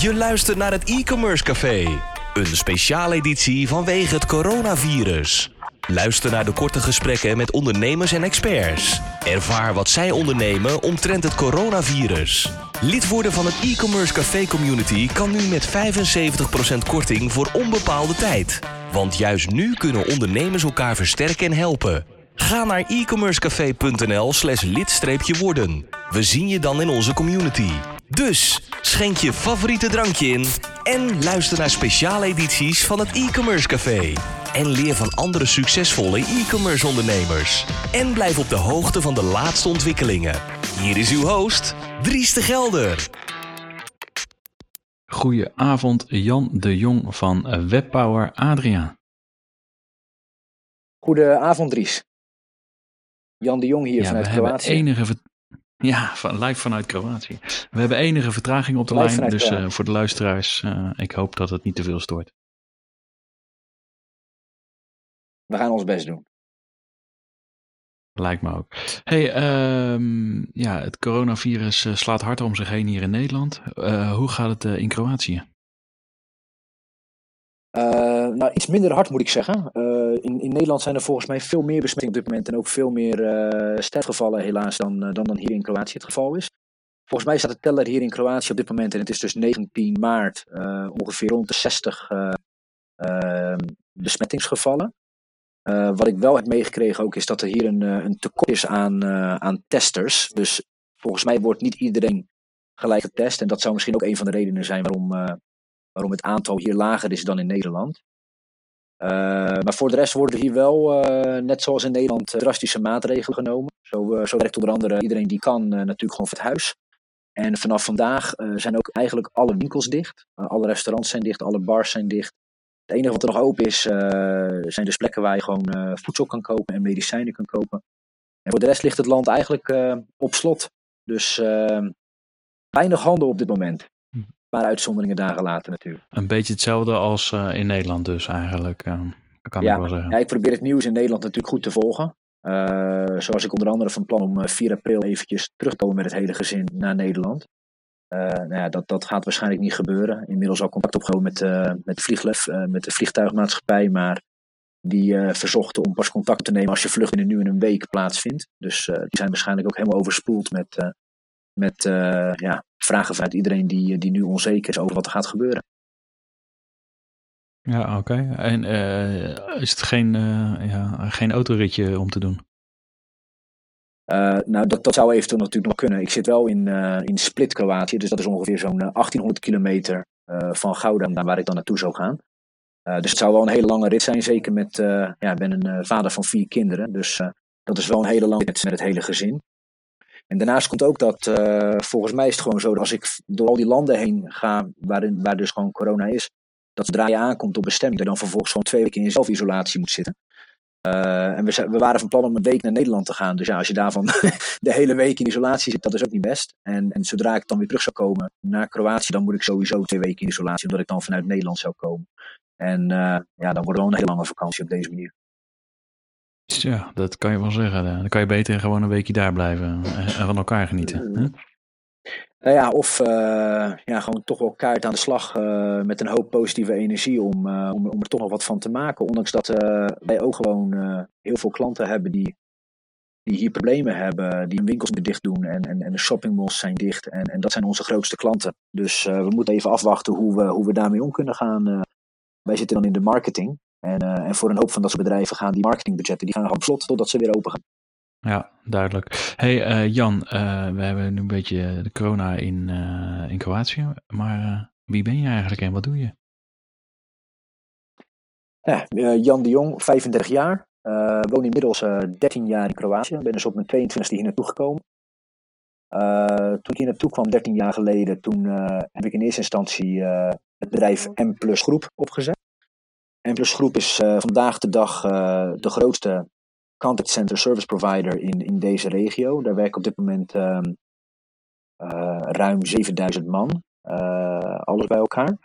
Je luistert naar het e-commerce café. Een speciale editie vanwege het coronavirus. Luister naar de korte gesprekken met ondernemers en experts. Ervaar wat zij ondernemen omtrent het coronavirus. Lid worden van het e-commerce café community kan nu met 75% korting voor onbepaalde tijd. Want juist nu kunnen ondernemers elkaar versterken en helpen. Ga naar e-commercecafé.nl slash lid-worden. We zien je dan in onze community. Dus schenk je favoriete drankje in en luister naar speciale edities van het e-commerce café. En leer van andere succesvolle e-commerce ondernemers. En blijf op de hoogte van de laatste ontwikkelingen. Hier is uw host, Dries de Gelder. Goedenavond, Jan de Jong van Webpower Adria. Goedenavond, Dries. Jan de Jong hier ja, vanuit we Kroatië. Hebben enige ja, van, live vanuit Kroatië. We hebben enige vertraging op de Live lijn, dus eh, voor de luisteraars, eh, ik hoop dat het niet te veel stoort. We gaan ons best doen. Lijkt me ook. Hey, ehm, ja, het coronavirus eh, slaat hard om zich heen hier in Nederland. Hoe gaat het in Kroatië? Eh, nou, iets minder hard moet ik zeggen. Eh, in, in Nederland zijn er volgens mij veel meer besmettingen op dit moment en ook veel meer eh sterfgevallen helaas dan, eh, dan dan hier in Kroatië het geval is. Volgens mij staat de teller hier in Kroatië op dit moment, en het is dus 19 maart, eh, ongeveer rond de 60 eh, eh, besmettingsgevallen. Eh, wat ik wel heb meegekregen ook is dat er hier een, eh, een tekort is aan, eh, aan testers. Dus volgens mij wordt niet iedereen gelijk getest. En dat zou misschien ook een van de redenen zijn waarom, eh, waarom het aantal hier lager is dan in Nederland. Eh, maar voor de rest worden hier wel, eh, net zoals in Nederland, eh, drastische maatregelen genomen. Zo, eh, zo werkt onder andere iedereen die kan natuurlijk gewoon voor het huis. En vanaf vandaag zijn ook eigenlijk alle winkels dicht. Alle restaurants zijn dicht, alle bars zijn dicht. Het enige wat er nog open is, zijn dus plekken waar je gewoon voedsel kan kopen en medicijnen kan kopen. En voor de rest ligt het land eigenlijk op slot. Dus weinig handel op dit moment. Een paar uitzonderingen dagen later natuurlijk. Een beetje hetzelfde als eh, in Nederland dus eigenlijk, eh, kan Ja, ik wel zeggen. Ja, ik probeer het nieuws in Nederland natuurlijk goed te volgen. Eh, zoals ik onder andere van plan om eh, 4 april eventjes terug te komen met het hele gezin naar Nederland. Eh, nou ja, dat, dat gaat waarschijnlijk niet gebeuren. Inmiddels al contact opgenomen met, eh met Vlieglef, eh, met de vliegtuigmaatschappij. Maar die eh, verzochten om pas contact te nemen als je vlucht binnen nu in een week plaatsvindt. Dus eh, die zijn waarschijnlijk ook helemaal overspoeld met, eh, met eh, ja, vragen vanuit iedereen die, die nu onzeker is over wat er gaat gebeuren. Ja, oké. En eh, is het geen, eh, ja, geen autoritje om te doen? Eh, nou, dat, dat zou eventueel natuurlijk nog kunnen. Ik zit wel in, eh, in Split, Kroatië. Dus dat is ongeveer zo'n eh, 1800 kilometer eh, van Gouda, naar waar ik dan naartoe zou gaan. Eh, dus het zou wel een hele lange rit zijn. Zeker met, eh, ja, ik ben een eh, vader van vier kinderen. Dus eh, dat is wel een hele lange rit met het hele gezin. En daarnaast komt ook dat, eh, volgens mij is het gewoon zo, dat als ik door al die landen heen ga, waarin, waar dus gewoon corona is, dat zodra je aankomt op bestemming, dat je dan vervolgens gewoon twee weken in zelfisolatie moet zitten. Eh, en we, we waren van plan om een week naar Nederland te gaan. Dus ja, als je daarvan de hele week in isolatie zit, dat is ook niet best. En, en zodra ik dan weer terug zou komen naar Kroatië, dan moet ik sowieso twee weken in isolatie, omdat ik dan vanuit Nederland zou komen. En eh, ja, dan wordt het wel een hele lange vakantie op deze manier. Ja, dat kan je wel zeggen. eh. Dan kan je beter gewoon een weekje daar blijven en en van elkaar genieten. Nou ja, of eh, ja, gewoon toch wel kaart aan de slag eh, met een hoop positieve energie om, eh, om, om er toch nog wat van te maken. Ondanks dat eh, wij ook gewoon eh, heel veel klanten hebben die, die hier problemen hebben, die hun winkels moeten dicht doen en, en, en de shoppingmalls zijn dicht. En, en dat zijn onze grootste klanten. Dus eh, we moeten even afwachten hoe we, hoe we daarmee om kunnen gaan. eh. wij zitten dan in de marketing. En, eh, en voor een hoop van dat soort bedrijven gaan die marketingbudgetten die gaan gewoon op slot totdat ze weer open gaan. Ja, duidelijk. Hey eh, Jan, eh, we hebben nu een beetje de corona in, in Kroatië. Maar wie ben je eigenlijk en wat doe je? Ja, Jan de Jong, 35 jaar. Woon inmiddels eh 13 jaar in Kroatië. Ben dus op mijn 22e hier naartoe gekomen. Toen ik hier naartoe kwam, 13 jaar geleden, toen heb ik in eerste instantie het bedrijf M Plus Groep opgezet. M Plus Groep is eh, vandaag de dag eh, de grootste contact center service provider in, in deze regio. Daar werken op dit moment ehm, eh, ruim 7000 man, alles bij elkaar.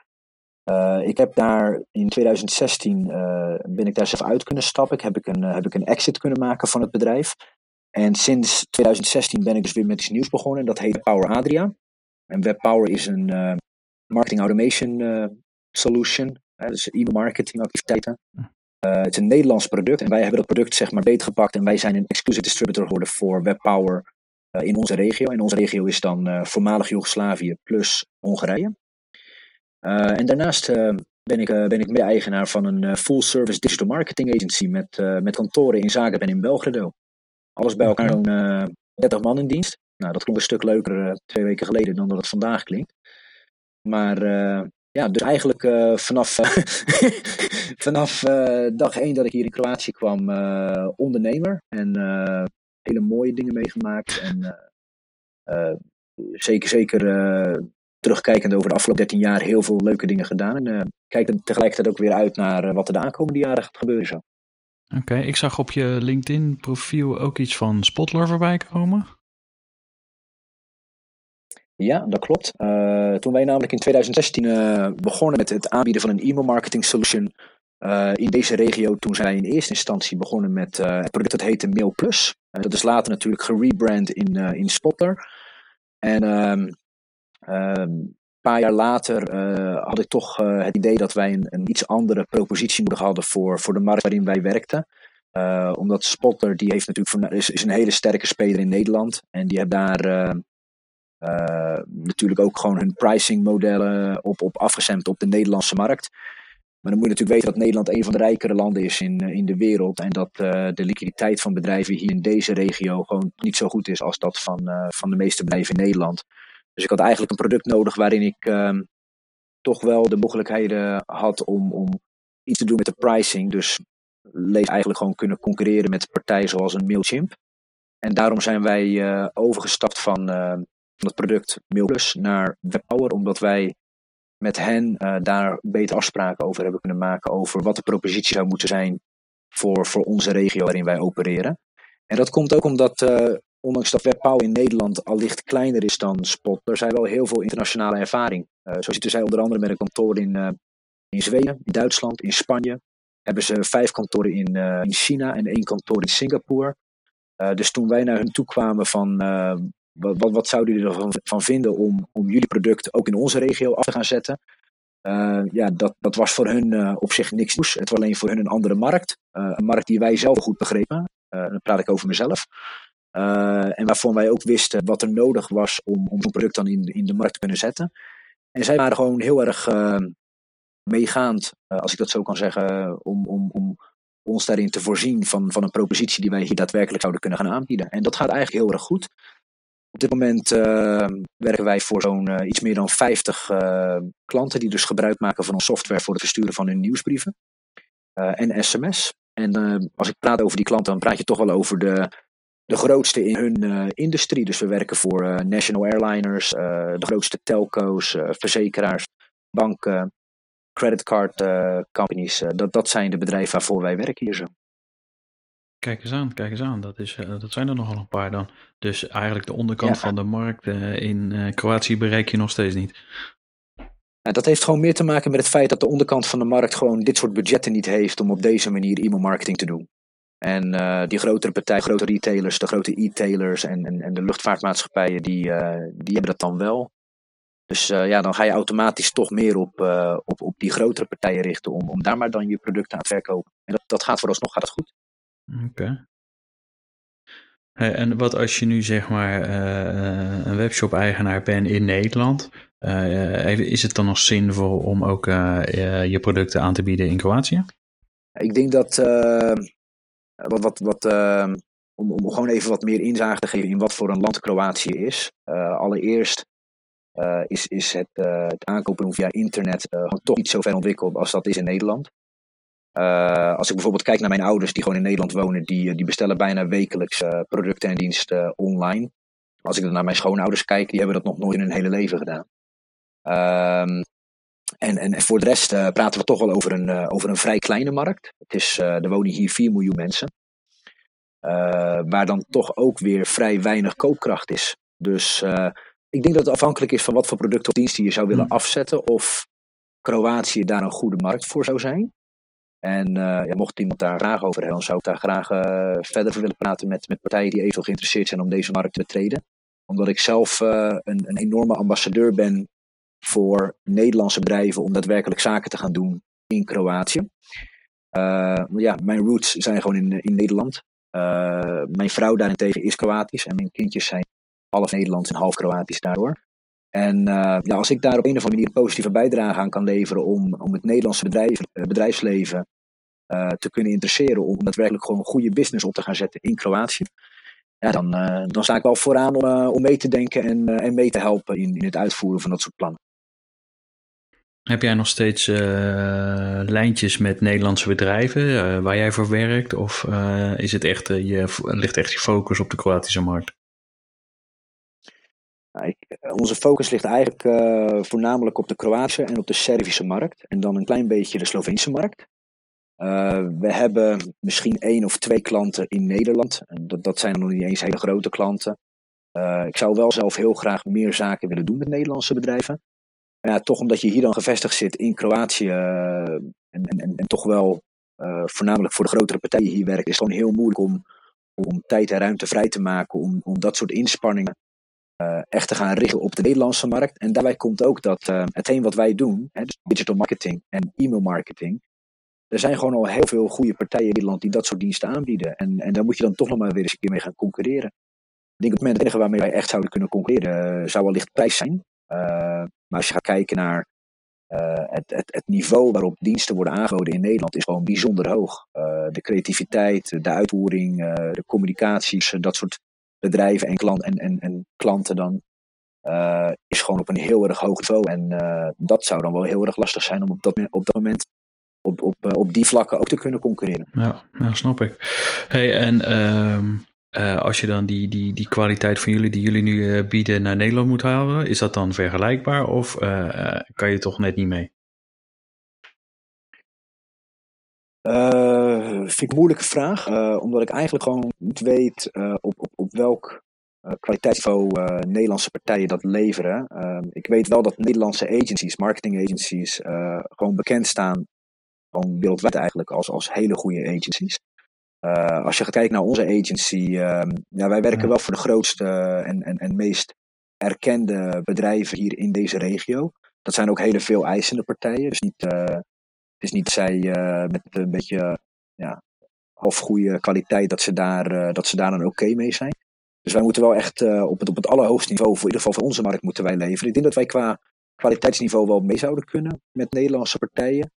Ik heb daar in 2016 uh, ben ik daar zelf uit kunnen stappen. Ik heb, ik een, heb ik een exit kunnen maken van het bedrijf. En sinds 2016 ben ik dus weer met iets nieuws begonnen. Dat heet Power Adria. En WebPower is een, marketing automation solution. Dus e-mail marketing activiteiten. het is een Nederlands product en wij hebben dat product zeg maar beetgepakt en wij zijn een exclusive distributor geworden voor WebPower in onze regio. En onze regio is dan voormalig Joegoslavië plus Hongarije. en daarnaast ben ik, ben ik mede-eigenaar van een full-service digital marketing agency met, met kantoren in Zagreb en in Belgrado. Alles bij elkaar zo'n 30 man in dienst. Nou, dat klonk een stuk leuker uh, twee weken geleden dan dat het vandaag klinkt. Maar uh, ja, dus eigenlijk uh, vanaf, vanaf dag één dat ik hier in Kroatië kwam, ondernemer. En hele mooie dingen meegemaakt. En zeker, zeker terugkijkend over de afgelopen 13 jaar heel veel leuke dingen gedaan. En kijk er tegelijkertijd ook weer uit naar wat er de aankomende jaren gaat gebeuren zo. Oké, ik zag op je LinkedIn profiel ook iets van Spotler voorbij komen. Ja, dat klopt. Uh, toen wij namelijk in 2016 uh, eh, begonnen met het aanbieden van een e-mail marketing solution uh, in deze regio, toen zijn wij in eerste instantie begonnen met het product dat heette Mail Plus. dat is later natuurlijk gerebrand in, in Spotler. En een paar jaar later had ik toch het idee dat wij een, een, iets andere propositie nodig hadden voor, voor de markt waarin wij werkten. omdat Spotler die heeft natuurlijk is, is een hele sterke speler in Nederland. En die hebben daar uh, natuurlijk ook gewoon hun pricing modellen op, op afgestemd op de Nederlandse markt. Maar dan moet je natuurlijk weten dat Nederland een van de rijkere landen is in, eh, in de wereld. En dat uh, de liquiditeit van bedrijven hier in deze regio gewoon niet zo goed is als dat van, van de meeste bedrijven in Nederland. Dus ik had eigenlijk een product nodig waarin ik uh, toch wel de mogelijkheden had om, om iets te doen met de pricing. Dus lees eigenlijk gewoon kunnen concurreren met partijen zoals een Mailchimp. En daarom zijn wij overgestapt van het product MailPlus naar WebPower, omdat wij met hen uh, daar beter afspraken over hebben kunnen maken over wat de propositie zou moeten zijn voor, voor onze regio waarin wij opereren. En dat komt ook omdat, uh, ondanks dat WebPower in Nederland al licht kleiner is dan Spot, er zijn wel heel veel internationale ervaring. Uh, zo zitten zij onder andere met een kantoor in, in Zweden, in Duitsland, in Spanje. Hebben ze vijf kantoren in, in China en één kantoor in Singapore. dus toen wij naar hun toe kwamen van wat, wat, wat zouden jullie ervan van vinden om, om jullie product ook in onze regio af te gaan zetten? Uh, ja, dat, dat was voor hun uh, op zich niks nieuws. Het was alleen voor hun een andere markt. Uh, een markt die wij zelf goed begrepen. dan praat ik over mezelf. en waarvan wij ook wisten wat er nodig was om, om zo'n product dan in, in de markt te kunnen zetten. En zij waren gewoon heel erg meegaand, als ik dat zo kan zeggen, om, om, om ons daarin te voorzien van, van een propositie die wij hier daadwerkelijk zouden kunnen gaan aanbieden. En dat gaat eigenlijk heel erg goed. Op dit moment uh, werken wij voor zo'n uh, iets meer dan 50 uh, eh, klanten die dus gebruik maken van onze software voor het versturen van hun nieuwsbrieven en sms. En als ik praat over die klanten, dan praat je toch wel over de, de grootste in hun industrie. Dus we werken voor national airliners, de grootste telco's, verzekeraars, banken, creditcard companies. dat, dat zijn de bedrijven waarvoor wij werken hier zo. Kijk eens aan, kijk eens aan. Dat, is, uh, dat zijn er nogal een paar dan. Dus eigenlijk de onderkant van de markt uh, in uh, Kroatië bereik je nog steeds niet. Nou, dat heeft gewoon meer te maken met het feit dat de onderkant van de markt gewoon dit soort budgetten niet heeft om op deze manier e-mail marketing te doen. En die grotere partijen, grote retailers, de grote e-tailers en, en, en, de luchtvaartmaatschappijen, die, die hebben dat dan wel. Dus ja, dan ga je automatisch toch meer op, op, op die grotere partijen richten om, om daar maar dan je producten aan te verkopen. En dat, dat gaat vooralsnog gaat het goed. Oké. en wat als je nu zeg maar uh, een webshop-eigenaar bent in Nederland, uh, is het dan nog zinvol om ook uh, je producten aan te bieden in Kroatië? Ik denk dat, wat, wat, wat, om, om gewoon even wat meer inzage te geven in wat voor een land Kroatië is. allereerst is, is het, het aankopen via internet toch niet zo ver ontwikkeld als dat is in Nederland. Uh, als ik bijvoorbeeld kijk naar mijn ouders die gewoon in Nederland wonen, die, eh, die bestellen bijna wekelijks uh, producten en diensten online. Als ik dan naar mijn schoonouders kijk, die hebben dat nog nooit in hun hele leven gedaan. Uh, en, en voor de rest praten we toch wel over een, over een vrij kleine markt. Het is, er wonen hier 4 miljoen mensen. waar dan toch ook weer vrij weinig koopkracht is. Dus ik denk dat het afhankelijk is van wat voor producten of diensten je zou willen hmm. afzetten. Of Kroatië daar een goede markt voor zou zijn. En ja, mocht iemand daar vragen over hebben, dan zou ik daar graag uh, verder willen praten met, met partijen die eventueel geïnteresseerd zijn om deze markt te betreden. Omdat ik zelf uh, een, een enorme ambassadeur ben voor Nederlandse bedrijven om daadwerkelijk zaken te gaan doen in Kroatië. ja, mijn roots zijn gewoon in, in Nederland. mijn vrouw daarentegen is Kroatisch en mijn kindjes zijn half Nederlands en half Kroatisch daardoor. En ja, als ik daar op een of andere manier een positieve bijdrage aan kan leveren om, om het Nederlandse bedrijf, bedrijfsleven uh, te kunnen interesseren om daadwerkelijk gewoon een goede business op te gaan zetten in Kroatië. Ja, dan, uh, dan sta ik wel vooraan om, uh, om mee te denken en, en mee te helpen in, in het uitvoeren van dat soort plannen. Heb jij nog steeds lijntjes met Nederlandse bedrijven waar jij voor werkt? Of is het echt, je, ligt echt je focus op de Kroatische markt? onze focus ligt eigenlijk voornamelijk op de Kroatische en op de Servische markt. En dan een klein beetje de Sloveense markt. Uh, we hebben misschien één of twee klanten in Nederland. Dat, dat zijn nog niet eens hele grote klanten. Uh, ik zou wel zelf heel graag meer zaken willen doen met Nederlandse bedrijven. Maar ja, toch omdat je hier dan gevestigd zit in Kroatië uh, en, en, en, toch wel voornamelijk voor de grotere partijen hier werkt, is het gewoon heel moeilijk om, om tijd en ruimte vrij te maken om, om dat soort inspanningen echt te gaan richten op de Nederlandse markt. En daarbij komt ook dat hetgeen wat wij doen, hè, dus digital marketing en e-mail marketing, er zijn gewoon al heel veel goede partijen in Nederland die dat soort diensten aanbieden. En, en daar moet je dan toch nog maar weer eens een keer mee gaan concurreren. Ik denk dat het enige waarmee wij echt zouden kunnen concurreren uh, zou wellicht prijs zijn. Uh, maar als je gaat kijken naar uh, het, het, het, niveau waarop diensten worden aangeboden in Nederland is gewoon bijzonder hoog. de creativiteit, de uitvoering, de communicaties, dat soort bedrijven en, klant, en, en, en klanten dan is gewoon op een heel erg hoog niveau. En dat zou dan wel heel erg lastig zijn om op dat, op dat moment op, op, eh, op die vlakken ook te kunnen concurreren. Ja, ja snap ik. Hey, en ehm, eh, als je dan die, die, die kwaliteit van jullie die jullie nu uh, bieden naar Nederland moet halen, is dat dan vergelijkbaar of kan je toch net niet mee? vind ik een moeilijke vraag, omdat ik eigenlijk gewoon niet weet op, op, op welk kwaliteitsniveau Nederlandse partijen dat leveren. Ehm, ik weet wel dat Nederlandse agencies, marketing agencies, gewoon bekend staan gewoon wereldwijd eigenlijk als, als hele goede agencies. Uh, als je gaat kijken naar onze agency, uh, ja, wij werken wel voor de grootste en, en, en meest erkende bedrijven hier in deze regio. Dat zijn ook hele veel eisende partijen. Dus niet, uh, het is niet zij uh, met een beetje ja, half goede kwaliteit dat ze daar, dat ze daar dan oké okay mee zijn. Dus wij moeten wel echt op, het, op het allerhoogste niveau, voor in ieder geval voor onze markt, moeten wij leveren. Ik denk dat wij qua kwaliteitsniveau wel mee zouden kunnen met Nederlandse partijen.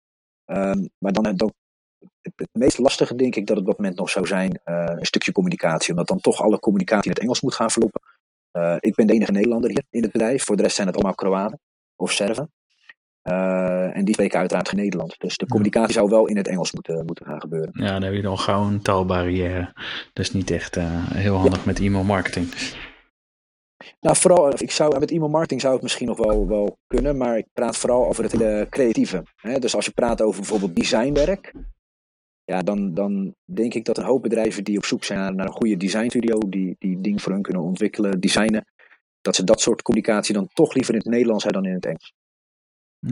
Um, maar dan, het, het, meest lastige denk ik dat het op dat moment nog zou zijn uh, een stukje communicatie. Omdat dan toch alle communicatie in het Engels moet gaan verlopen. Uh, ik ben de enige Nederlander hier in het bedrijf. Voor de rest zijn het allemaal Kroaten of Serven. Uh, en die spreken uiteraard geen Nederlands. Dus de communicatie zou wel in het Engels moeten, moeten gaan gebeuren. Ja, dan heb je dan gauw een taalbarrière. Dat is niet echt heel handig ja. met e-mail marketing. Nou, vooral, ik zou, met e-mail marketing zou het misschien nog wel, wel kunnen, maar ik praat vooral over het hele creatieve. Hè? Dus als je praat over bijvoorbeeld designwerk, ja, dan, dan denk ik dat een hoop bedrijven die op zoek zijn naar, een goede designstudio, die, die dingen voor hun kunnen ontwikkelen, designen, dat ze dat soort communicatie dan toch liever in het Nederlands hebben dan in het Engels.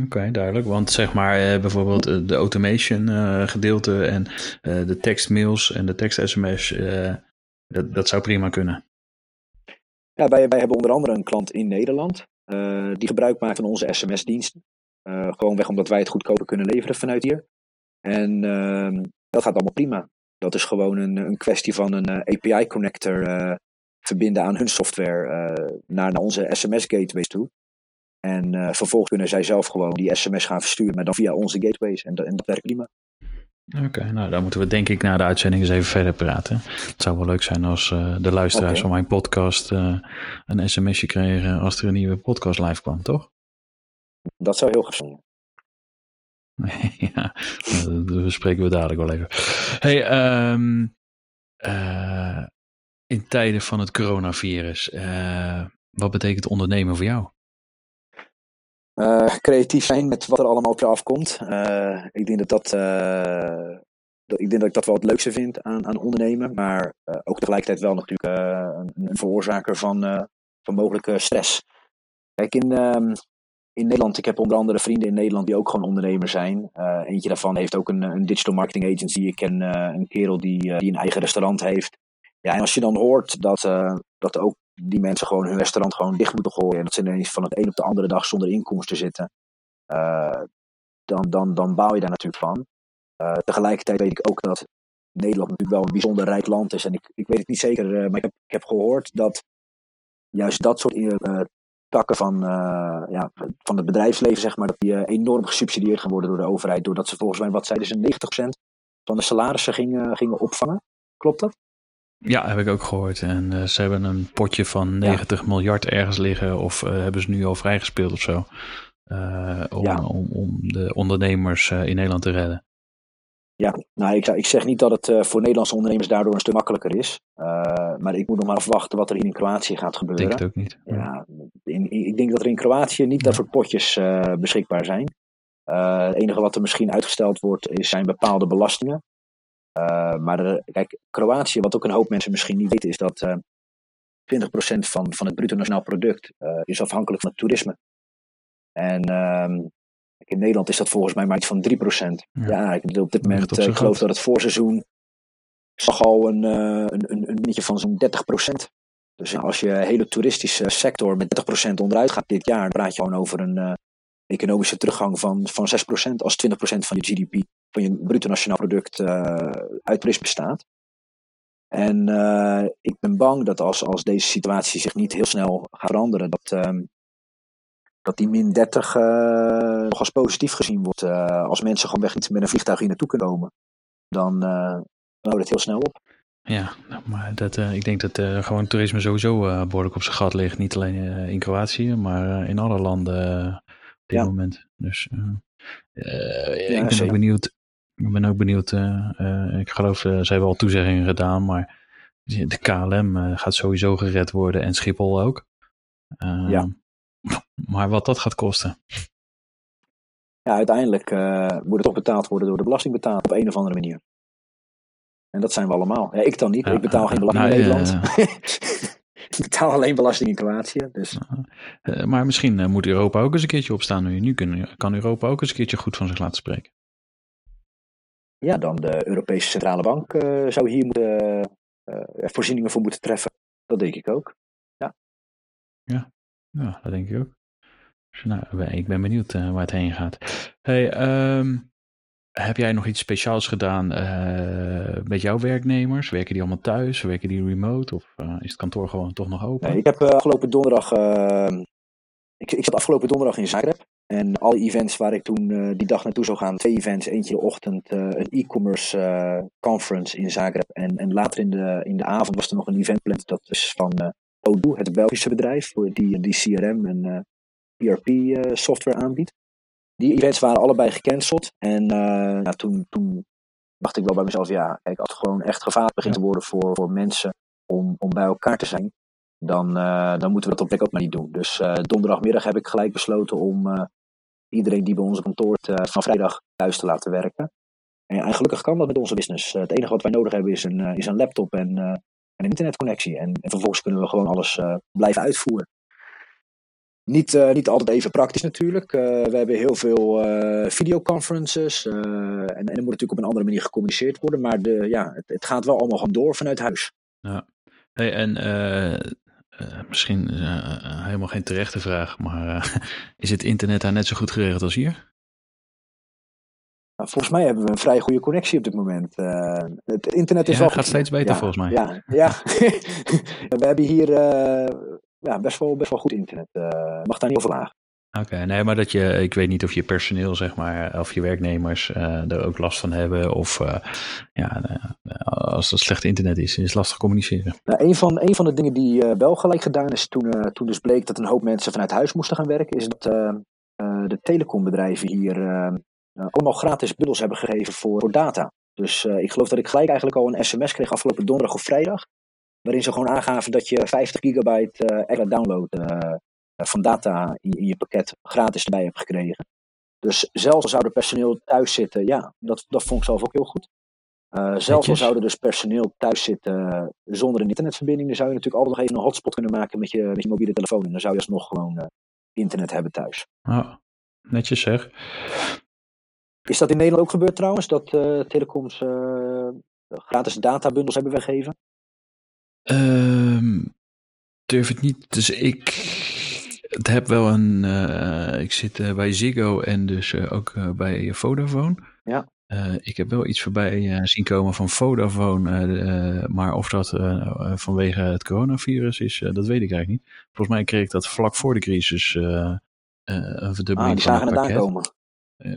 Oké, duidelijk. Want zeg maar eh, bijvoorbeeld eh, de automation uh, gedeelte en uh, de tekstmails en de tekst-sms, dat, dat zou prima kunnen. Ja, wij, wij hebben onder andere een klant in Nederland uh, die gebruik maakt van onze sms-diensten. Uh, eh, gewoonweg omdat wij het goedkoper kunnen leveren vanuit hier. En uh, dat gaat allemaal prima. Dat is gewoon een, een kwestie van een eh, API-connector verbinden aan hun software naar, naar onze SMS-gateways toe. En vervolgens kunnen zij zelf gewoon die sms gaan versturen, maar dan via onze gateways. En, en dat werkt prima. Oké, nou dan moeten we denk ik na de uitzending eens even verder praten. Het zou wel leuk zijn als uh, de luisteraars okay. van mijn podcast uh, een sms'je kregen als er een nieuwe podcast live kwam, toch? Dat zou heel gezond zijn. ja, dat bespreken we dadelijk wel even. Hey, um, uh, in tijden van het coronavirus, wat betekent ondernemen voor jou? Uh, creatief zijn met wat er allemaal op je afkomt. Uh, ik, denk dat dat, uh, dat, ik denk dat ik dat wel het leukste vind aan, aan ondernemen. Maar ook tegelijkertijd wel natuurlijk een, een, veroorzaker van, van mogelijke stress. Kijk, in, um, in Nederland, ik heb onder andere vrienden in Nederland die ook gewoon ondernemer zijn. eentje daarvan heeft ook een, een digital marketing agency. Ik ken een kerel die, die een eigen restaurant heeft. Ja, en als je dan hoort dat, dat ook die mensen gewoon hun restaurant gewoon dicht moeten gooien. En dat ze ineens van het een op de andere dag zonder inkomsten zitten. dan, dan, dan bouw je daar natuurlijk van. tegelijkertijd weet ik ook dat Nederland natuurlijk wel een bijzonder rijk land is. En ik, ik weet het niet zeker, maar ik heb, ik heb gehoord dat juist dat soort takken van, ja, van het bedrijfsleven, zeg maar, dat die enorm gesubsidieerd gaan worden door de overheid. Doordat ze volgens mij, wat zeiden ze, 90% van de salarissen gingen, gingen opvangen. Klopt dat? Ja, heb ik ook gehoord. En uh, ze hebben een potje van 90 ja. miljard ergens liggen, of hebben ze nu al vrijgespeeld of zo. om, ja. om, om de ondernemers in Nederland te redden. Ja, nou, ik, ik zeg niet dat het voor Nederlandse ondernemers daardoor een stuk makkelijker is. Maar ik moet nog maar afwachten wat er in Kroatië gaat gebeuren. Ik denk het ook niet. Ja, in, ik denk dat er in Kroatië niet dat soort potjes beschikbaar zijn. het enige wat er misschien uitgesteld wordt, is, zijn bepaalde belastingen. Maar de, kijk, Kroatië, wat ook een hoop mensen misschien niet weten, is dat 20% van, van het bruto nationaal product is afhankelijk van het toerisme. En ehm, in Nederland is dat volgens mij maar iets van 3%. Ja, ja ik bedoel, op dit moment, ik geloof dat het voorseizoen zag al een, een, een, een beetje van zo'n 30%. Dus als je hele toeristische sector met 30% onderuit gaat dit jaar, dan praat je gewoon over een uh, economische teruggang van, van 6% als 20% van je GDP, van je bruto nationaal product, uit toerisme bestaat. En ik ben bang dat als, als deze situatie zich niet heel snel gaat veranderen, dat, ehm, dat die min 30 uh, nog als positief gezien wordt. Uh, als mensen gewoon weg niet met een vliegtuig hier naartoe kunnen komen, dan, dan houdt het heel snel op. Ja, nou, maar dat, ik denk dat gewoon toerisme sowieso behoorlijk op zijn gat ligt. Niet alleen in Kroatië, zijn in alle landen op dit ja. moment. Dus ja, ik ben ook benieuwd. Ik ben ook benieuwd. ik geloof, ze hebben al toezeggingen gedaan, maar de KLM gaat sowieso gered worden en Schiphol ook. ja. Maar wat dat gaat kosten. Ja, uiteindelijk moet het toch betaald worden door de belastingbetaler op een of andere manier. En dat zijn we allemaal. Ja, ik dan niet. ik betaal geen belasting in Nederland. ik betaal alleen belasting in Kroatië. Dus. Uh, maar misschien uh, moet Europa ook eens een keertje opstaan. Nu, nu kan Europa ook eens een keertje goed van zich laten spreken. Ja, dan de Europese Centrale Bank zou hier moeten, voorzieningen voor moeten treffen. Dat denk ik ook. Ja. Ja, ja, dat denk ik ook. Dus, nou, ik ben benieuwd uh, waar het heen gaat. Hey, um, heb jij nog iets speciaals gedaan met jouw werknemers? Werken die allemaal thuis? Werken die remote? Of is het kantoor gewoon toch nog open? Nee, ik heb afgelopen donderdag. Ehm, ik, ik zat afgelopen donderdag in Zagreb. En alle events waar ik toen die dag naartoe zou gaan, twee events. Eentje in de ochtend, een e-commerce conference in Zagreb. En, en later in de, in de avond was er nog een event gepland. Dat is van Odoo, het Belgische bedrijf, die, die CRM en eh, ERP uh, software aanbiedt. Die events waren allebei gecanceld. En nou, toen, toen dacht ik wel bij mezelf, ja, kijk, als het gewoon echt gevaarlijk begint te worden voor, voor mensen om, om bij elkaar te zijn, dan, dan moeten we dat op plek ook maar niet doen. Dus donderdagmiddag heb ik gelijk besloten om iedereen die bij onze kantoor van vrijdag thuis te laten werken. En, en, gelukkig kan dat met onze business. het enige wat wij nodig hebben is een, is een laptop en een internetconnectie. En, en vervolgens kunnen we gewoon alles uh, blijven uitvoeren. Niet, uh, niet altijd even praktisch natuurlijk. Uh, we hebben heel veel videoconferences. en, en er moet natuurlijk op een andere manier gecommuniceerd worden. Maar de, ja, het, het gaat wel allemaal gewoon door vanuit huis. Ja. Hey, en misschien helemaal geen terechte vraag. Maar is het internet daar net zo goed geregeld als hier? Nou, volgens mij hebben we een vrij goede connectie op dit moment. Het internet is ja, wel. gaat steeds beter volgens mij. Ja, ja. we hebben hier ja, best, wel, best wel goed internet. Mag daar niet over laag. Oké, nee, maar dat je, ik weet niet of je personeel, zeg maar, of je werknemers er ook last van hebben. Of ja, als het slecht internet is, is het lastig communiceren. Nou, een, van, een van de dingen die wel gelijk gedaan is toen, toen dus bleek dat een hoop mensen vanuit huis moesten gaan werken, is dat de telecombedrijven hier uh, allemaal gratis bundels hebben gegeven voor, voor data. Dus uh, ik geloof dat ik gelijk eigenlijk al een sms kreeg afgelopen donderdag of vrijdag. Waarin ze gewoon aangaven dat je 50 gigabyte uh, extra download van data in, je pakket gratis erbij hebt gekregen. Dus zelfs al zou er personeel thuis zitten, ja, dat, dat vond ik zelf ook heel goed. zelfs al zouden dus personeel thuis zitten zonder een internetverbinding, dan zou je natuurlijk altijd nog even een hotspot kunnen maken met je, met je mobiele telefoon. En dan zou je alsnog gewoon internet hebben thuis. Oh, netjes zeg. Is dat in Nederland ook gebeurd trouwens? Dat uh, telecoms uh, gratis databundels hebben weggegeven? Um, durf het niet. Dus ik het heb wel een. eh, ik zit eh, bij Ziggo en dus eh, ook bij Vodafone. Ja. Ik heb wel iets voorbij zien komen van Vodafone. maar of dat vanwege het coronavirus is, dat weet ik eigenlijk niet. Volgens mij kreeg ik dat vlak voor de crisis. een verdubbeling Ah, die van zagen het pakket.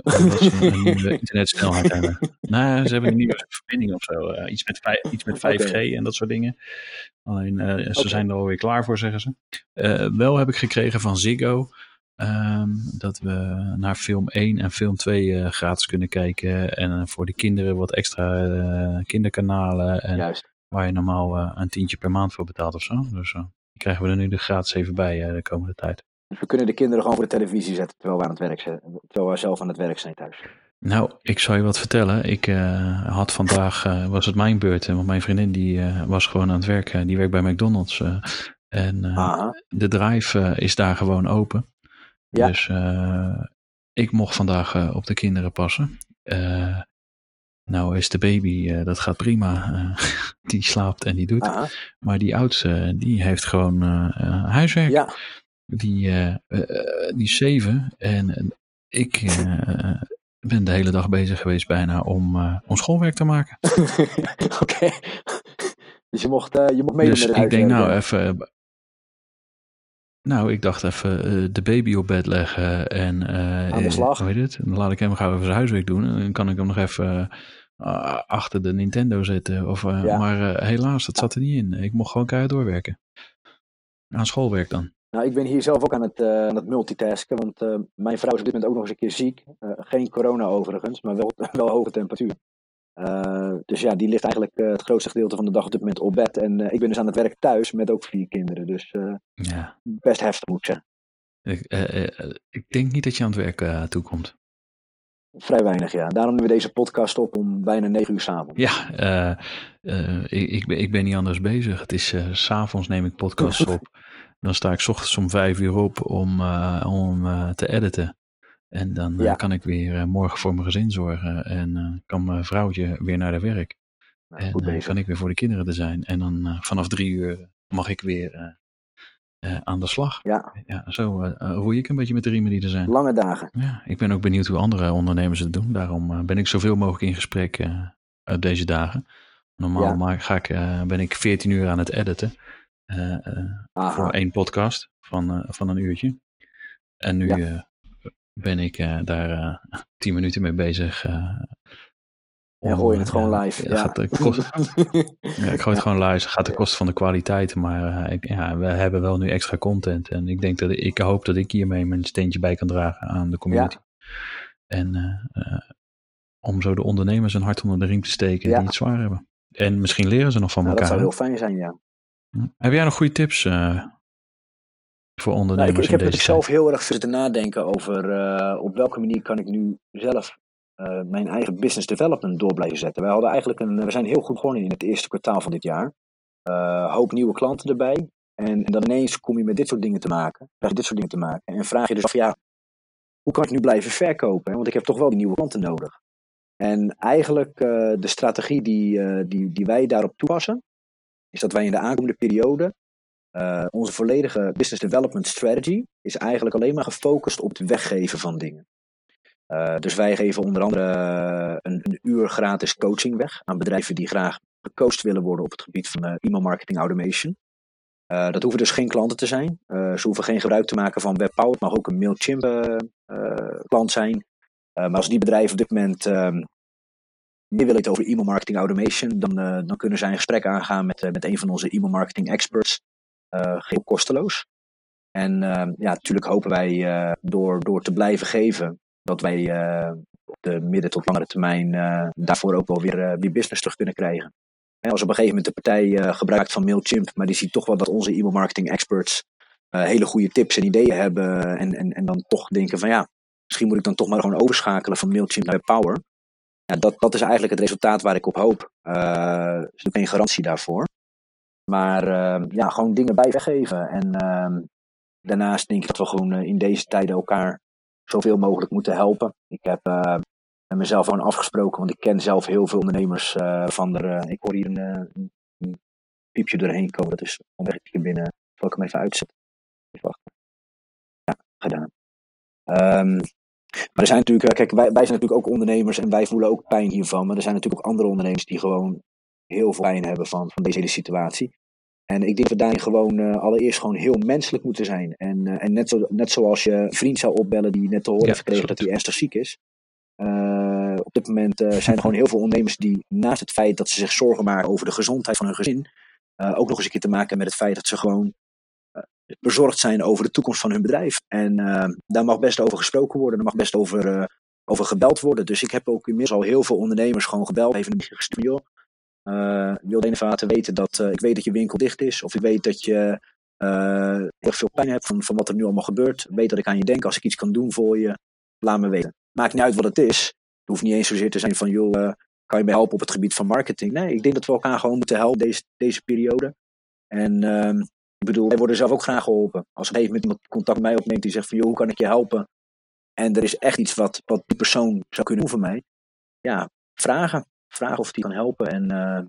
Omdat ze een nieuwe internetsnelheid hebben. nou, ze hebben een nieuwe verbinding of zo. eh, iets, met vij- iets met 5G en dat soort dingen. Alleen, eh, ze zijn er alweer klaar voor, zeggen ze. Eh, wel heb ik gekregen van Ziggo. ehm, dat we naar film 1 en film 2 eh, gratis kunnen kijken. En eh, voor de kinderen wat extra eh, kinderkanalen. En Juist. waar je normaal eh, een tientje per maand voor betaalt of zo. Dus eh, die krijgen we er nu er gratis even bij eh, de komende tijd. Dus we kunnen de kinderen gewoon voor de televisie zetten terwijl we, aan het werk zijn, terwijl we zelf aan het werk zijn thuis. Nou, ik zal je wat vertellen. Ik eh, had vandaag, eh, was het mijn beurt, eh, want mijn vriendin die was gewoon aan het werken. Die werkt bij McDonald's. en de drive is daar gewoon open. Ja. Dus ik mocht vandaag op de kinderen passen. Nou is de baby, dat gaat prima. Die slaapt en die doet. Aha. Maar die oudste, die heeft gewoon huiswerk. Ja, Die, eh, eh, die zeven. En eh, ik ben de hele dag bezig geweest bijna om, om schoolwerk te maken. oké. Dus je mocht, je mocht meedoen dus met ik denk nou even... nou, ik dacht even de baby op bed leggen en... Aan de slag. hoe heet het? Dan laat ik hem gauw even zijn huiswerk doen. En dan kan ik hem nog even achter de Nintendo zetten. Of, Ja. Maar helaas, dat zat er niet in. Ik mocht gewoon keihard doorwerken. Aan schoolwerk dan. Nou, ik ben hier zelf ook aan het, eh, aan het multitasken, want eh, mijn vrouw is op dit moment ook nog eens een keer ziek. Eh, geen corona overigens, maar wel, wel hoge temperatuur. Dus ja, die ligt eigenlijk het grootste gedeelte van de dag op dit moment op bed. En ik ben dus aan het werk thuis met ook vier kinderen. Dus Ja. best heftig moet ik zeggen. Ik, ik denk niet dat je aan het werk toekomt. Vrij weinig, ja. Daarom nemen we deze podcast op om bijna negen uur s'avonds. Ja, ik, ik, ben, ik ben niet anders bezig. Het is s s'avonds neem ik podcasts op. Dan sta ik 's ochtends om vijf uur op om, eh, om eh, te editen. En dan eh, Ja. kan ik weer morgen voor mijn gezin zorgen. En kan mijn vrouwtje weer naar de werk. Nou, En bezig. kan ik weer voor de kinderen er zijn. En dan vanaf drie uur mag ik weer aan de slag. Ja, Ja, zo eh, roei ik een beetje met de riemen die er zijn. lange dagen. Ja, ik ben ook benieuwd hoe andere ondernemers het doen. Daarom ben ik zoveel mogelijk in gesprek op deze dagen. Normaal Ja. maar ga ik, ben ik 14 uur aan het editen. Voor één podcast van, eh, van een uurtje. En nu Ja. eh, ben ik eh, daar eh 10 minuten mee bezig. eh, En om, gooi je het eh, gewoon ja, live. ja, Ja. gaat de kost- ja, ik gooi het gewoon live. Gaat de kosten van de kwaliteit. Maar eh, ik, ja, we hebben wel nu extra content. En ik denk dat ik hoop dat ik hiermee mijn steentje bij kan dragen aan de community. En eh, eh, om zo de ondernemers een hart onder de riem te steken Ja. die het zwaar hebben. En misschien leren ze nog van Nou, dat elkaar. zou heel fijn zijn, ja. Heb jij nog goede tips eh, voor Nou, ondernemers ik, ik in heb deze tijd? zelf heel erg zitten nadenken over eh, op welke manier kan ik nu zelf eh, mijn eigen business development door blijven zetten. Wij hadden eigenlijk een, we zijn heel goed begonnen in het eerste kwartaal van dit jaar. Eh, hoop nieuwe klanten erbij. En, en dan ineens kom je met dit soort dingen te maken. Krijg je dit soort dingen te maken. En vraag je dus af, ja, hoe kan ik nu blijven verkopen? Want ik heb toch wel die nieuwe klanten nodig. En eigenlijk de strategie die, die, die wij daarop toepassen, is dat wij in de aankomende periode eh, onze volledige business development strategy is eigenlijk alleen maar gefocust op het weggeven van dingen. Eh, dus wij geven onder andere eh, een, uur gratis coaching weg aan bedrijven die graag gecoacht willen worden op het gebied van eh, e-mail marketing automation. Dat hoeven dus geen klanten te zijn. Ze hoeven geen gebruik te maken van WebPower. Het mag ook een Mailchimp klant zijn. Maar als die bedrijven op dit moment ehm, meer willen weten over e-mail marketing automation, dan, eh, dan kunnen zij een gesprek aangaan met, eh, met een van onze e-mail marketing experts. Uh, geheel kosteloos. En ja, natuurlijk hopen wij door, door te blijven geven dat wij op de midden tot langere termijn daarvoor ook wel weer, weer business terug kunnen krijgen. En als op een gegeven moment de partij gebruikt van Mailchimp, maar die ziet toch wel dat onze e-mail marketing experts hele goede tips en ideeën hebben en, en, en dan toch denken van ja, misschien moet ik dan toch maar gewoon overschakelen van Mailchimp naar Power. Ja, dat, dat is eigenlijk het resultaat waar ik op hoop. er is natuurlijk geen garantie daarvoor. Maar uh, ja, gewoon dingen bij weggeven. En uh, daarnaast denk ik dat we gewoon uh, in deze tijden elkaar zoveel mogelijk moeten helpen. Ik heb uh, met mezelf gewoon afgesproken, want ik ken zelf heel veel ondernemers uh, van er. ik hoor hier een, piepje doorheen komen, dat is omweg binnen. Zal ik hem even uitzetten? Even wachten. Ja, gedaan. Ehm, maar er zijn natuurlijk, kijk, wij, wij zijn natuurlijk ook ondernemers en wij voelen ook pijn hiervan. Maar er zijn natuurlijk ook andere ondernemers die gewoon heel veel pijn hebben van, van deze hele situatie. En ik denk dat we daarin gewoon uh, allereerst gewoon heel menselijk moeten zijn. En, uh, en net, zo, net zoals je een vriend zou opbellen die net te horen ja, heeft gekregen dat hij ernstig ziek is. Uh, op dit moment zijn er gewoon heel veel ondernemers die naast het feit dat ze zich zorgen maken over de gezondheid van hun gezin, ook nog eens een keer te maken hebben met het feit dat ze gewoon bezorgd zijn over de toekomst van hun bedrijf. En daar mag best over gesproken worden, er mag best over, over gebeld worden. Dus ik heb ook inmiddels al heel veel ondernemers gewoon gebeld, even een gestuurd, joh. Uh, wil de ene vader weten dat ik weet dat je winkel dicht is, of ik weet dat je heel veel pijn hebt van, van wat er nu allemaal gebeurt. Weet dat ik aan je denk. Als ik iets kan doen voor je, laat me weten. Maakt niet uit wat het is. Het hoeft niet eens zozeer te zijn van, joh, kan je mij helpen op het gebied van marketing? Nee, ik denk dat we elkaar gewoon moeten helpen deze, deze periode. En ehm, ik bedoel, wij worden zelf ook graag geholpen. Als een moment iemand contact met mij opneemt die zegt van, joh, hoe kan ik je helpen? En er is echt iets wat, wat die persoon zou kunnen doen voor mij. Ja, vragen vragen of die kan helpen. En uh,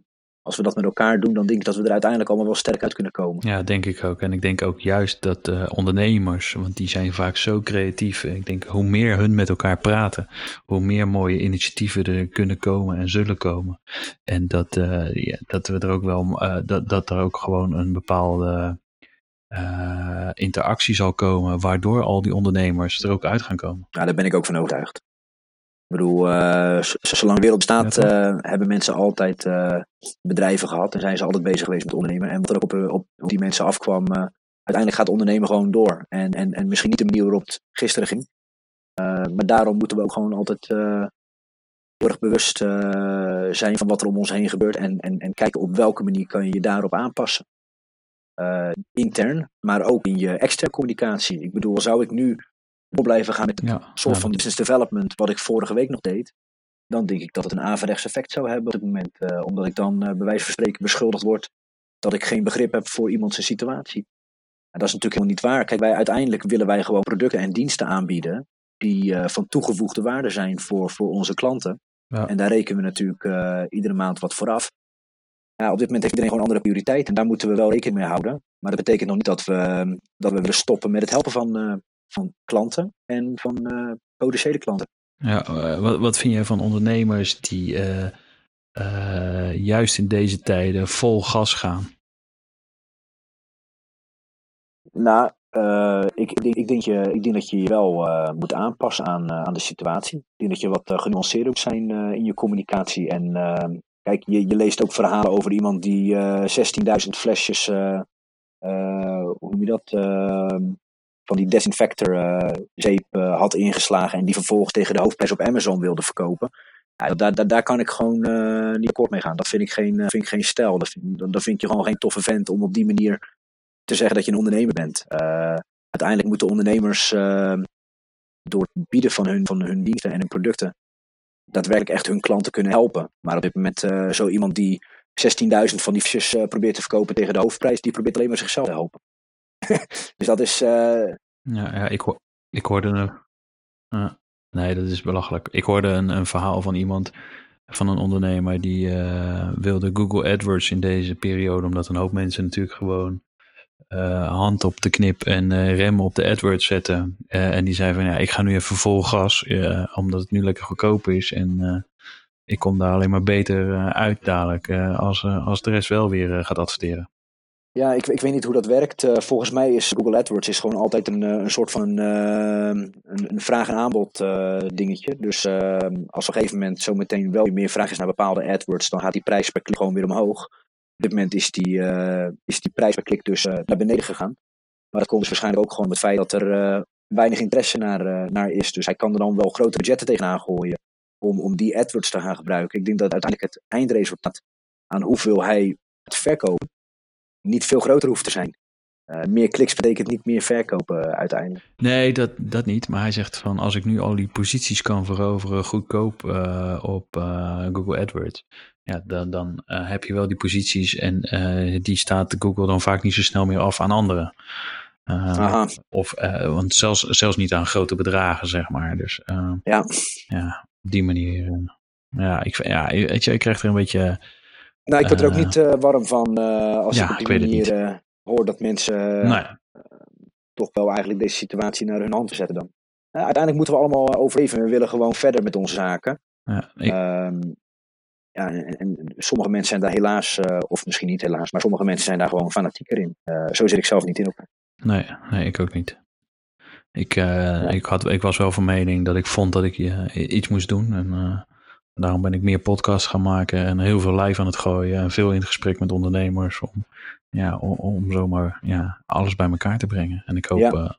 als we dat met elkaar doen, dan denk ik dat we er uiteindelijk allemaal wel sterk uit kunnen komen. Ja, denk ik ook. En ik denk ook juist dat uh, ondernemers, want die zijn vaak zo creatief. Ik denk hoe meer hun met elkaar praten, hoe meer mooie initiatieven er kunnen komen en zullen komen. En dat, uh, ja, dat we er ook wel, dat, dat er ook gewoon een bepaalde interactie zal komen, waardoor al die ondernemers er ook uit gaan komen. Ja, daar ben ik ook van overtuigd. Ik bedoel, uh, zolang de wereld bestaat, uh, hebben mensen altijd bedrijven gehad en zijn ze altijd bezig geweest met ondernemen. En wat er ook op, op, op die mensen afkwam, uiteindelijk gaat ondernemen gewoon door. En, en, en misschien niet de manier waarop het gisteren ging. maar daarom moeten we ook gewoon altijd heel erg bewust zijn van wat er om ons heen gebeurt. En, en, en kijken op welke manier kan je je daarop aanpassen. Intern, maar ook in je externe communicatie. Ik bedoel, zou ik nu door blijven gaan met een ja, soort van business development, wat ik vorige week nog deed, dan denk ik dat het een averechts effect zou hebben op dit moment. Uh, omdat ik dan uh, bij wijze van spreken beschuldigd word dat ik geen begrip heb voor iemand zijn situatie. En dat is natuurlijk helemaal niet waar. Kijk, wij, uiteindelijk willen wij gewoon producten en diensten aanbieden die uh, van toegevoegde waarde zijn voor, voor onze klanten. Ja. En daar rekenen we natuurlijk iedere maand wat vooraf. Ja, op dit moment heeft iedereen gewoon andere prioriteiten. En daar moeten we wel rekening mee houden. Maar dat betekent nog niet dat we, dat we willen stoppen met het helpen van, van klanten en van uh, potentiële klanten. Ja, uh, wat, wat vind jij van ondernemers die juist in deze tijden vol gas gaan? Nou, ik, ik, denk, ik, denk je, ik denk dat je je wel moet aanpassen aan, aan de situatie. Ik denk dat je wat genuanceerder moet zijn in je communicatie. En kijk, je, je leest ook verhalen over iemand die 16.000 flesjes, hoe noem je dat? van die desinfector uh, zeep uh, had ingeslagen en die vervolgens tegen de hoofdprijs op Amazon wilde verkopen. Ja, daar, daar, daar kan ik gewoon uh, niet akkoord mee gaan. Dat vind ik geen, vind ik geen stijl. Dat vind, vind je gewoon geen toffe vent om op die manier te zeggen dat je een ondernemer bent. uiteindelijk moeten ondernemers door het bieden van hun, van hun diensten en hun producten daadwerkelijk echt hun klanten kunnen helpen. Maar op dit moment zo iemand die 16.000 van die visjes probeert te verkopen tegen de hoofdprijs, die probeert alleen maar zichzelf te helpen. dus dat is. Uh... Ja, ja ik, ik hoorde een. Nee, dat is belachelijk. Ik hoorde een, een verhaal van iemand, van een ondernemer, die wilde Google AdWords in deze periode, omdat een hoop mensen natuurlijk gewoon hand op de knip en remmen op de AdWords zetten. en die zei van ja, ik ga nu even vol gas, omdat het nu lekker goedkoop is. En ik kom daar alleen maar beter uit dadelijk als, als de rest wel weer gaat adverteren. Ja, ik, ik weet niet hoe dat werkt. Uh, volgens mij is Google AdWords is gewoon altijd een, een soort van uh, een, een, vraag- en aanbod uh, dingetje. Dus als op een gegeven moment zometeen wel meer vraag is naar bepaalde AdWords, dan gaat die prijs per klik gewoon weer omhoog. Op dit moment is die, is die prijs per klik dus naar beneden gegaan. Maar dat komt dus waarschijnlijk ook gewoon met het feit dat er weinig interesse naar, naar is. Dus hij kan er dan wel grote budgetten tegenaan gooien om, om die AdWords te gaan gebruiken. Ik denk dat uiteindelijk het eindresultaat aan hoeveel hij het verkopen niet veel groter hoeft te zijn. Uh, meer kliks betekent niet meer verkopen uh, uiteindelijk. Nee, dat, dat niet. Maar hij zegt van als ik nu al die posities kan veroveren goedkoop uh, op Google AdWords. Ja, dan, dan heb je wel die posities en die staat Google dan vaak niet zo snel meer af aan anderen. of, want zelfs, zelfs niet aan grote bedragen, zeg maar. Dus ja. ja, op die manier. ja, ik, ja, weet je, ik krijg er een beetje nou, ik word er ook niet warm van als ja, ik op die manier hoor dat mensen nee. toch wel eigenlijk deze situatie naar hun hand zetten dan. uiteindelijk moeten we allemaal overleven. We willen gewoon verder met onze zaken. Ja, ik, Ehm, ja, en, en sommige mensen zijn daar helaas, eh, of misschien niet helaas, maar sommige mensen zijn daar gewoon fanatieker in. Eh, zo zit ik zelf niet in elkaar. nee, nee, ik ook niet. Ik, eh, ik, had, ik was wel van mening dat ik vond dat ik eh, iets moest doen. En eh, daarom ben ik meer podcasts gaan maken en heel veel live aan het gooien. En veel in het gesprek met ondernemers om, ja, om, om zomaar ja, alles bij elkaar te brengen. En ik hoop Ja. eh,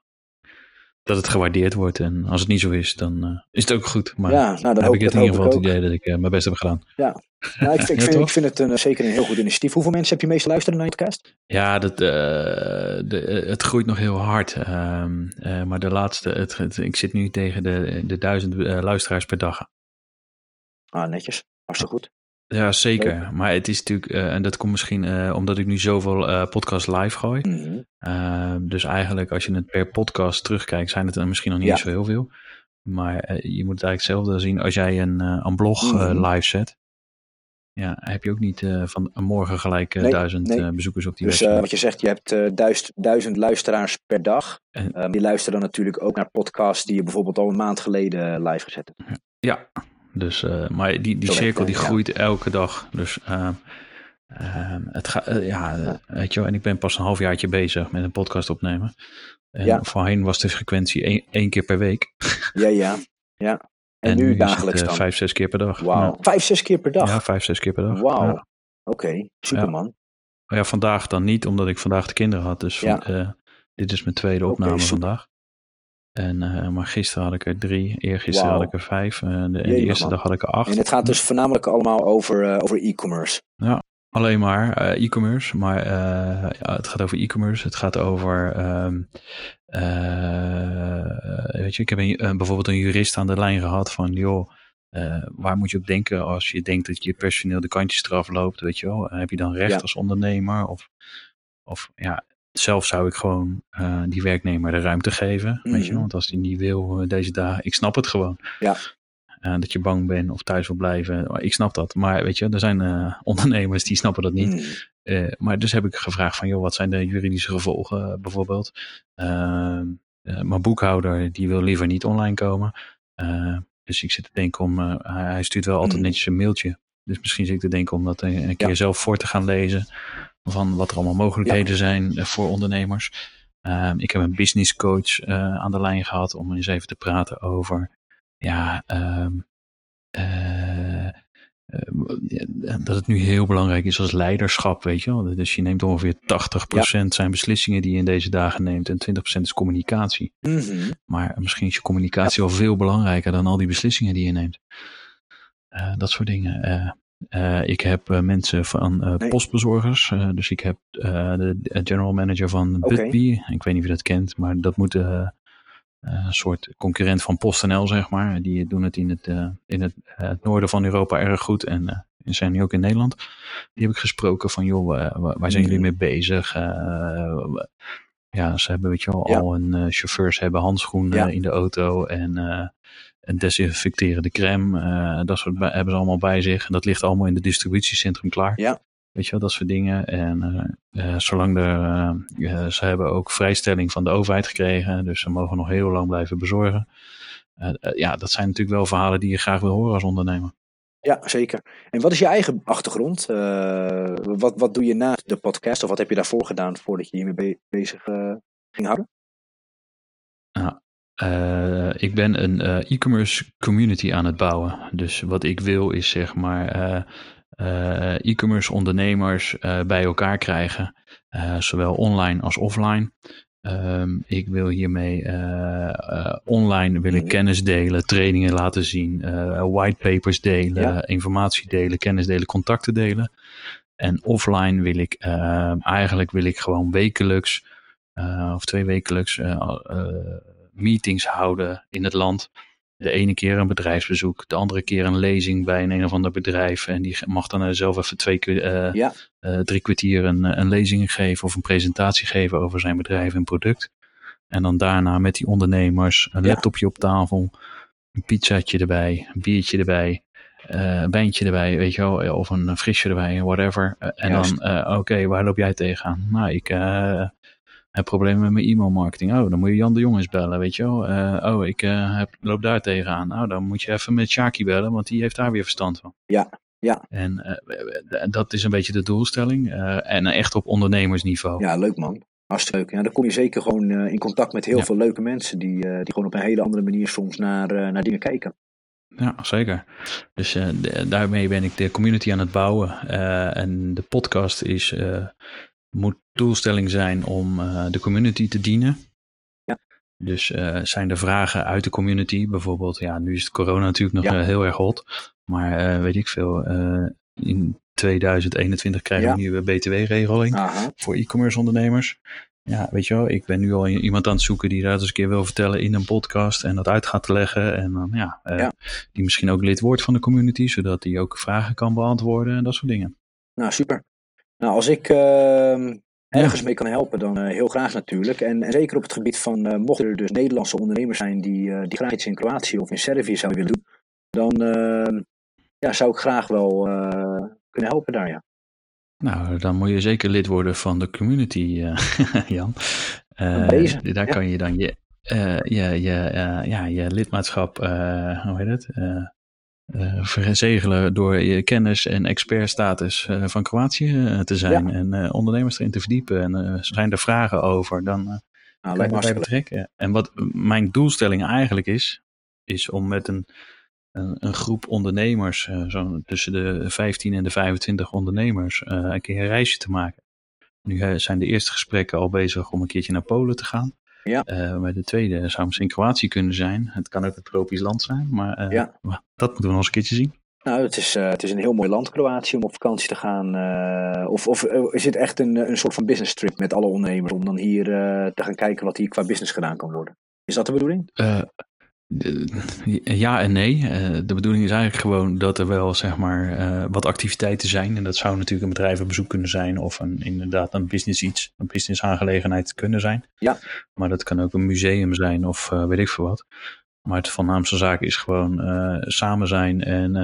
dat het gewaardeerd wordt. En als het niet zo is, dan eh, is het ook goed. Maar ja, nou, dan hoop heb ik het in ieder geval het idee dat ik eh, mijn best heb gedaan. Nou, ik, vind, ik, Ja, vind, toch? ik vind het een, zeker een heel goed initiatief. Hoeveel mensen heb je meest luisteren naar je podcast? Ja, dat, de, het groeit nog heel hard. Ehm, eh, maar de laatste, het, het- ik zit nu tegen de, de duizend luisteraars per dag. Ah, netjes. Hartstikke goed. Ja, zeker. Maar het is natuurlijk, eh, en dat komt misschien eh, omdat ik nu zoveel eh podcasts live gooi. Mhm. Ehm, dus eigenlijk als je het per podcast terugkijkt, zijn het er misschien nog niet Ja. eens zo heel veel. Maar je moet het eigenlijk hetzelfde zien als jij een, een blog Mhm. live zet. Ja, heb je ook niet van morgen gelijk Nee, duizend nee. bezoekers op die Dus website. wat je zegt, je hebt duizend, duizend luisteraars per dag. En- Eh, die luisteren dan natuurlijk ook naar podcasts die je bijvoorbeeld al een maand geleden live gezet hebt. Ja, dus, eh, maar die, die cirkel die ja. groeit elke dag. Dus ehm, ehm, het gaat, eh, ja, eh, weet je wel, en ik ben pas een halfjaartje bezig met een podcast opnemen. En Ja. voorheen was de frequentie één, één keer per week. Ja, ja. ja. En, nu, dagelijks het, dan? vijf, zes keer per dag. Wauw. Vijf, zes keer per Ja, dag? ja, vijf, zes keer per dag. Wauw. Ja. Oké, superman. Ja, vandaag dan niet, omdat ik vandaag de kinderen had. Dus van- Ja. dit is mijn tweede opname vandaag. En, eh, maar gisteren had ik er drie, eergisteren had ik er vijf. eh, de, en de eerste man. dag had ik er acht. En het gaat dus voornamelijk allemaal over, eh, over e-commerce. Alleen maar e-commerce, maar ja, het gaat over e-commerce. Het gaat over, ehm, eh, weet je, ik heb een, bijvoorbeeld een jurist aan de lijn gehad van, joh, waar moet je op denken als je denkt dat je personeel de kantjes eraf loopt, weet je wel? Heb je dan recht Ja. als ondernemer? Of, of ja, zelf zou ik gewoon eh, die werknemer de ruimte geven, weet je Mhm. Want als die niet wil eh, deze dagen, ik snap het gewoon. Ja. Eh, dat je bang bent of thuis wil blijven. Ik snap dat. Maar weet je, er zijn ondernemers die snappen dat niet. Mm. Maar dus heb ik gevraagd van, joh, wat zijn de juridische gevolgen bijvoorbeeld? Ehm, eh, mijn boekhouder, die wil liever niet online komen. Dus ik zit te denken om, hij stuurt wel altijd Mhm. netjes een mailtje. Dus misschien zit ik te denken om dat een, een keer Ja. zelf voor te gaan lezen. Van wat er allemaal mogelijkheden zijn eh, voor ondernemers. Ehm, ik heb een business coach eh, aan de lijn gehad om eens even te praten over, ja, ehm, eh, dat het nu heel belangrijk is als leiderschap, weet je wel. Dus je neemt ongeveer 80% zijn beslissingen die je in deze dagen neemt en 20% is communicatie. Mhm. Maar misschien is je communicatie wel veel belangrijker dan al die beslissingen die je neemt. Dat soort dingen. Eh, eh, ik heb eh, mensen van eh, Nee. postbezorgers. dus ik heb de general manager van. Budbee. Ik weet niet of je dat kent, maar dat moet een soort concurrent van PostNL, zeg maar. Die doen het in het, in het, het noorden van Europa erg goed. En zijn nu ook in Nederland. Die heb ik gesproken van, joh, waar waar zijn jullie mee bezig? Ja, ze hebben, weet je wel, Ja. al hun chauffeurs hebben handschoenen Ja. in de auto en een desinfecterende crème. eh, dat soort hebben ze allemaal bij zich. En dat ligt allemaal in het distributiecentrum klaar. Ja. Weet je wel, dat soort dingen. En eh, eh, zolang er, ze hebben ook vrijstelling van de overheid gekregen. Dus ze mogen nog heel lang blijven bezorgen. Ja, dat zijn natuurlijk wel verhalen die je graag wil horen als ondernemer. Ja, zeker. En wat is je eigen achtergrond? Wat, wat doe je na de podcast? Of wat heb je daarvoor gedaan voordat je hiermee be- bezig ging houden? Eh, ik ben een eh, e-commerce community aan het bouwen. Dus wat ik wil is zeg maar eh, e-commerce ondernemers bij elkaar krijgen. zowel online als offline. Ehm, ik wil hiermee online wil ik Mhm. kennis delen, trainingen laten zien, whitepapers delen, Ja. informatie delen, kennis delen, contacten delen. En offline wil ik eigenlijk wil ik gewoon wekelijks of twee wekelijks meetings houden in het land. De ene keer een bedrijfsbezoek, de andere keer een lezing bij een, een of ander bedrijf. En die mag dan eh, zelf even twee, keer, eh, Ja. eh, drie kwartier een, een lezing geven of een presentatie geven over zijn bedrijf en product. En dan daarna met die ondernemers een Ja. laptopje op tafel, een pizzaatje erbij, een biertje erbij. een wijntje erbij, weet je wel, of een frisje erbij, whatever. en Juist. dan, oké, waar loop jij tegenaan? Nou, ik heb problemen met mijn e-mailmarketing. Oh, dan moet je Jan de Jong eens bellen, weet je wel. oh, ik heb, loop daar tegenaan. Nou, dan moet je even met Shaki bellen, want die heeft daar weer verstand van. Ja, ja. En dat is een beetje de doelstelling. en echt op ondernemersniveau. Ja, leuk man. Hartstikke leuk. Ja, dan kom je zeker gewoon in contact met heel Ja. veel leuke mensen die, die gewoon op een hele andere manier soms naar, naar dingen kijken. Ja, zeker. Dus uh, daarmee ben ik de community aan het bouwen. Uh, en de podcast is, uh, moet doelstelling zijn om de community te dienen. Ja. Dus zijn er vragen uit de community, bijvoorbeeld, ja, nu is het corona natuurlijk nog Ja. heel erg hot. Maar weet ik veel, in 2021 krijgen we Ja. een nieuwe BTW-regeling voor e-commerce ondernemers. Ja, weet je wel, ik ben nu al iemand aan het zoeken die dat eens een keer wil vertellen in een podcast en dat uit gaat leggen. En dan ja, eh, Ja. die misschien ook lid wordt van de community, zodat die ook vragen kan beantwoorden en dat soort dingen. Nou, super. Nou, als ik uh, ergens mee kan helpen, dan uh, heel graag natuurlijk. En, en, zeker op het gebied van, uh, mochten er dus Nederlandse ondernemers zijn die, uh, die graag iets in Kroatië of in Servië zouden willen doen, dan ehm, ja, zou ik graag wel kunnen helpen daar, ja. Nou, dan moet je zeker lid worden van de community, Jan. Uh, Deze, daar ja. kan je dan je, uh, je, je, ja, je lidmaatschap, hoe heet het? Verzegelen door je kennis en expertstatus van Kroatië te zijn Ja. en ondernemers erin te verdiepen. En zijn er vragen over, dan nou, kan je betrekken. En wat mijn doelstelling eigenlijk is, is om met een een, een groep ondernemers, zo tussen de 15 en de 25 ondernemers, een keer een reisje te maken. Nu zijn de eerste gesprekken al bezig om een keertje naar Polen te gaan. Ja. maar de tweede zou misschien Kroatië kunnen zijn. Het kan ook een tropisch land zijn, maar Ja. dat moeten we nog eens een keertje zien. Nou, het is, uh, het is een heel mooi land, Kroatië, om op vakantie te gaan. Uh, of, of is het echt een, een soort van business trip met alle ondernemers om dan hier te gaan kijken wat hier qua business gedaan kan worden? Is dat de bedoeling? Ja en nee. Uh, de bedoeling is eigenlijk gewoon dat er wel zeg maar uh, wat activiteiten zijn. En dat zou natuurlijk een bedrijvenbezoek kunnen zijn of een, inderdaad een business iets, een business aangelegenheid kunnen zijn. Ja. Maar dat kan ook een museum zijn of uh, weet ik veel wat. Maar het voornaamste zaak is gewoon samen zijn en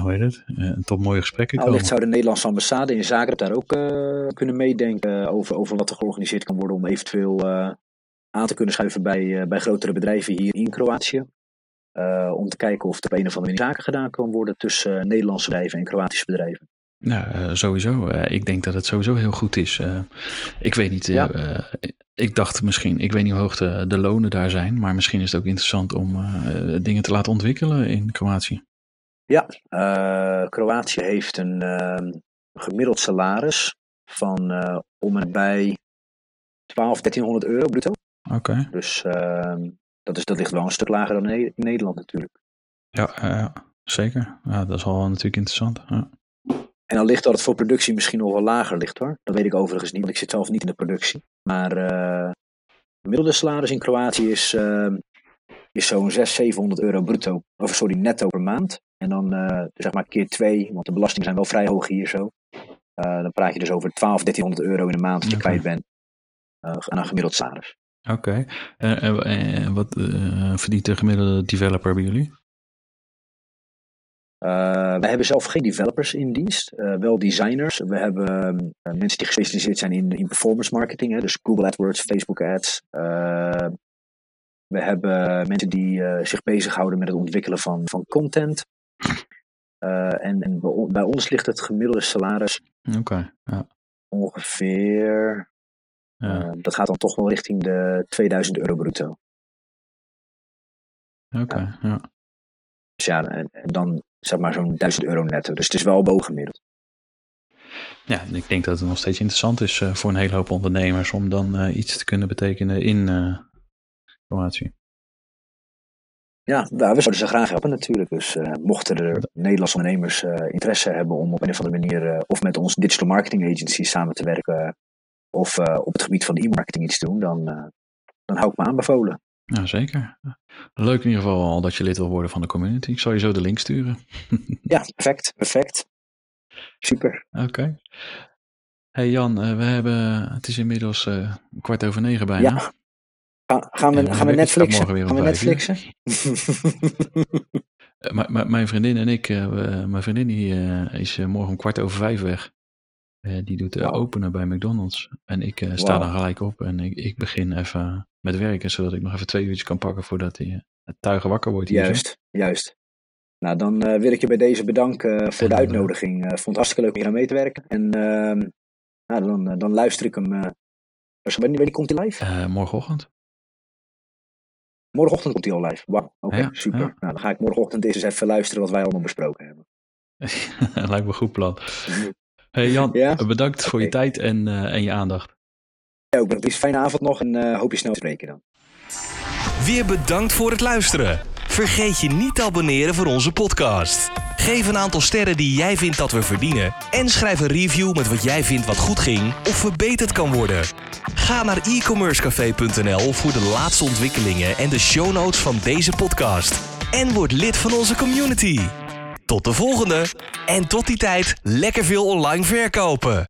hoe heet het? tot mooie gesprekken nou, komen. Wellicht zou de Nederlandse ambassade in Zagreb daar ook kunnen meedenken over, over wat er georganiseerd kan worden om eventueel aan te kunnen schuiven bij, bij grotere bedrijven hier in Kroatië. Uh, om te kijken of er op een of andere manier zaken gedaan kan worden tussen uh, Nederlandse bedrijven en Kroatische bedrijven. Nou, sowieso. ik denk dat het sowieso heel goed is. ik weet niet. Ja. ik dacht misschien, ik weet niet hoe hoog de, de, lonen daar zijn, maar misschien is het ook interessant om dingen te laten ontwikkelen in Kroatië. Ja, Kroatië heeft een ehm, gemiddeld salaris van om en bij 12, 1300 euro bruto. Oké. Okay. Dus uh, dat, is, dat ligt wel een stuk lager dan ne Nederland natuurlijk. Ja, uh, zeker. Ja, dat is wel natuurlijk interessant. Ja. En dan ligt dat het voor productie misschien nog wel lager ligt hoor. Dat weet ik overigens niet, want ik zit zelf niet in de productie. Maar uh, gemiddelde salaris in Kroatië is, uh, is zo'n 600, 700 euro bruto. Of sorry, netto per maand. En dan zeg maar keer twee, want de belastingen zijn wel vrij hoog hier zo. dan praat je dus over 12, 1300 euro in de maand dat je kwijt bent aan een gemiddeld salaris. Oké. Okay. wat uh, verdient de gemiddelde developer bij jullie? Uh, wij hebben zelf geen developers in dienst, uh, wel designers. We hebben mensen die gespecialiseerd zijn in, in performance marketing, hè, dus Google AdWords, Facebook Ads. we hebben mensen die zich bezighouden met het ontwikkelen van, van content. en, en bij ons ligt het gemiddelde salaris okay, ja. ongeveer ja. Uh, dat gaat dan toch wel richting de 2000 euro bruto. Oké, okay, ja. ja. Dus ja, en, en, dan zeg maar zo'n 1000 euro netto. Dus het is wel bovengemiddeld. Ja, ik denk dat het nog steeds interessant is uh, voor een hele hoop ondernemers om dan uh, iets te kunnen betekenen in Kroatië. Ja, nou, we zouden ze graag helpen natuurlijk. Dus mochten er Nederlandse ondernemers interesse hebben om op een of andere manier of met ons digital marketing agency samen te werken of uh, op het gebied van e-marketing iets doen, dan, uh, dan hou ik me aanbevolen. Ja, zeker. Leuk in ieder geval al dat je lid wil worden van de community. Ik zal je zo de link sturen. ja, perfect, perfect. Super. Oké. Okay. Hey Jan, uh, we hebben, het is inmiddels kwart over negen bijna. Ja. Ga, gaan we, gaan we Netflixen? Gaan we Netflixen? mijn vriendin en ik, mijn vriendin die, is morgen om kwart over vijf weg. Die doet wow. openen bij McDonald's. En ik sta dan gelijk op en ik, ik begin even met werken, zodat ik nog even twee uurtjes kan pakken voordat hij het tuigen wakker wordt. Hier juist, juist. Nou, dan wil ik je bij deze bedanken voor de uitnodiging. Uh, vond het hartstikke leuk om hier aan mee te werken. En ehm, nou, dan, dan luister ik hem. wanneer, wanneer komt hij live? morgenochtend. Morgenochtend komt hij al live. Wauw, oké, super. Nou, dan ga ik morgenochtend eens even luisteren wat wij allemaal besproken hebben. Lijkt me een goed plan. Hey Jan, bedankt voor je tijd en, uh, en je aandacht. Ja, ook bedankt. Een fijne avond nog en uh, hoop je snel te spreken dan. Weer bedankt voor het luisteren. Vergeet je niet te abonneren voor onze podcast. Geef een aantal sterren die jij vindt dat we verdienen. En schrijf een review met wat jij vindt wat goed ging of verbeterd kan worden. Ga naar e-commercecafé.nl voor de laatste ontwikkelingen en de show notes van deze podcast. En word lid van onze community. Tot de volgende. En tot die tijd lekker veel online verkopen.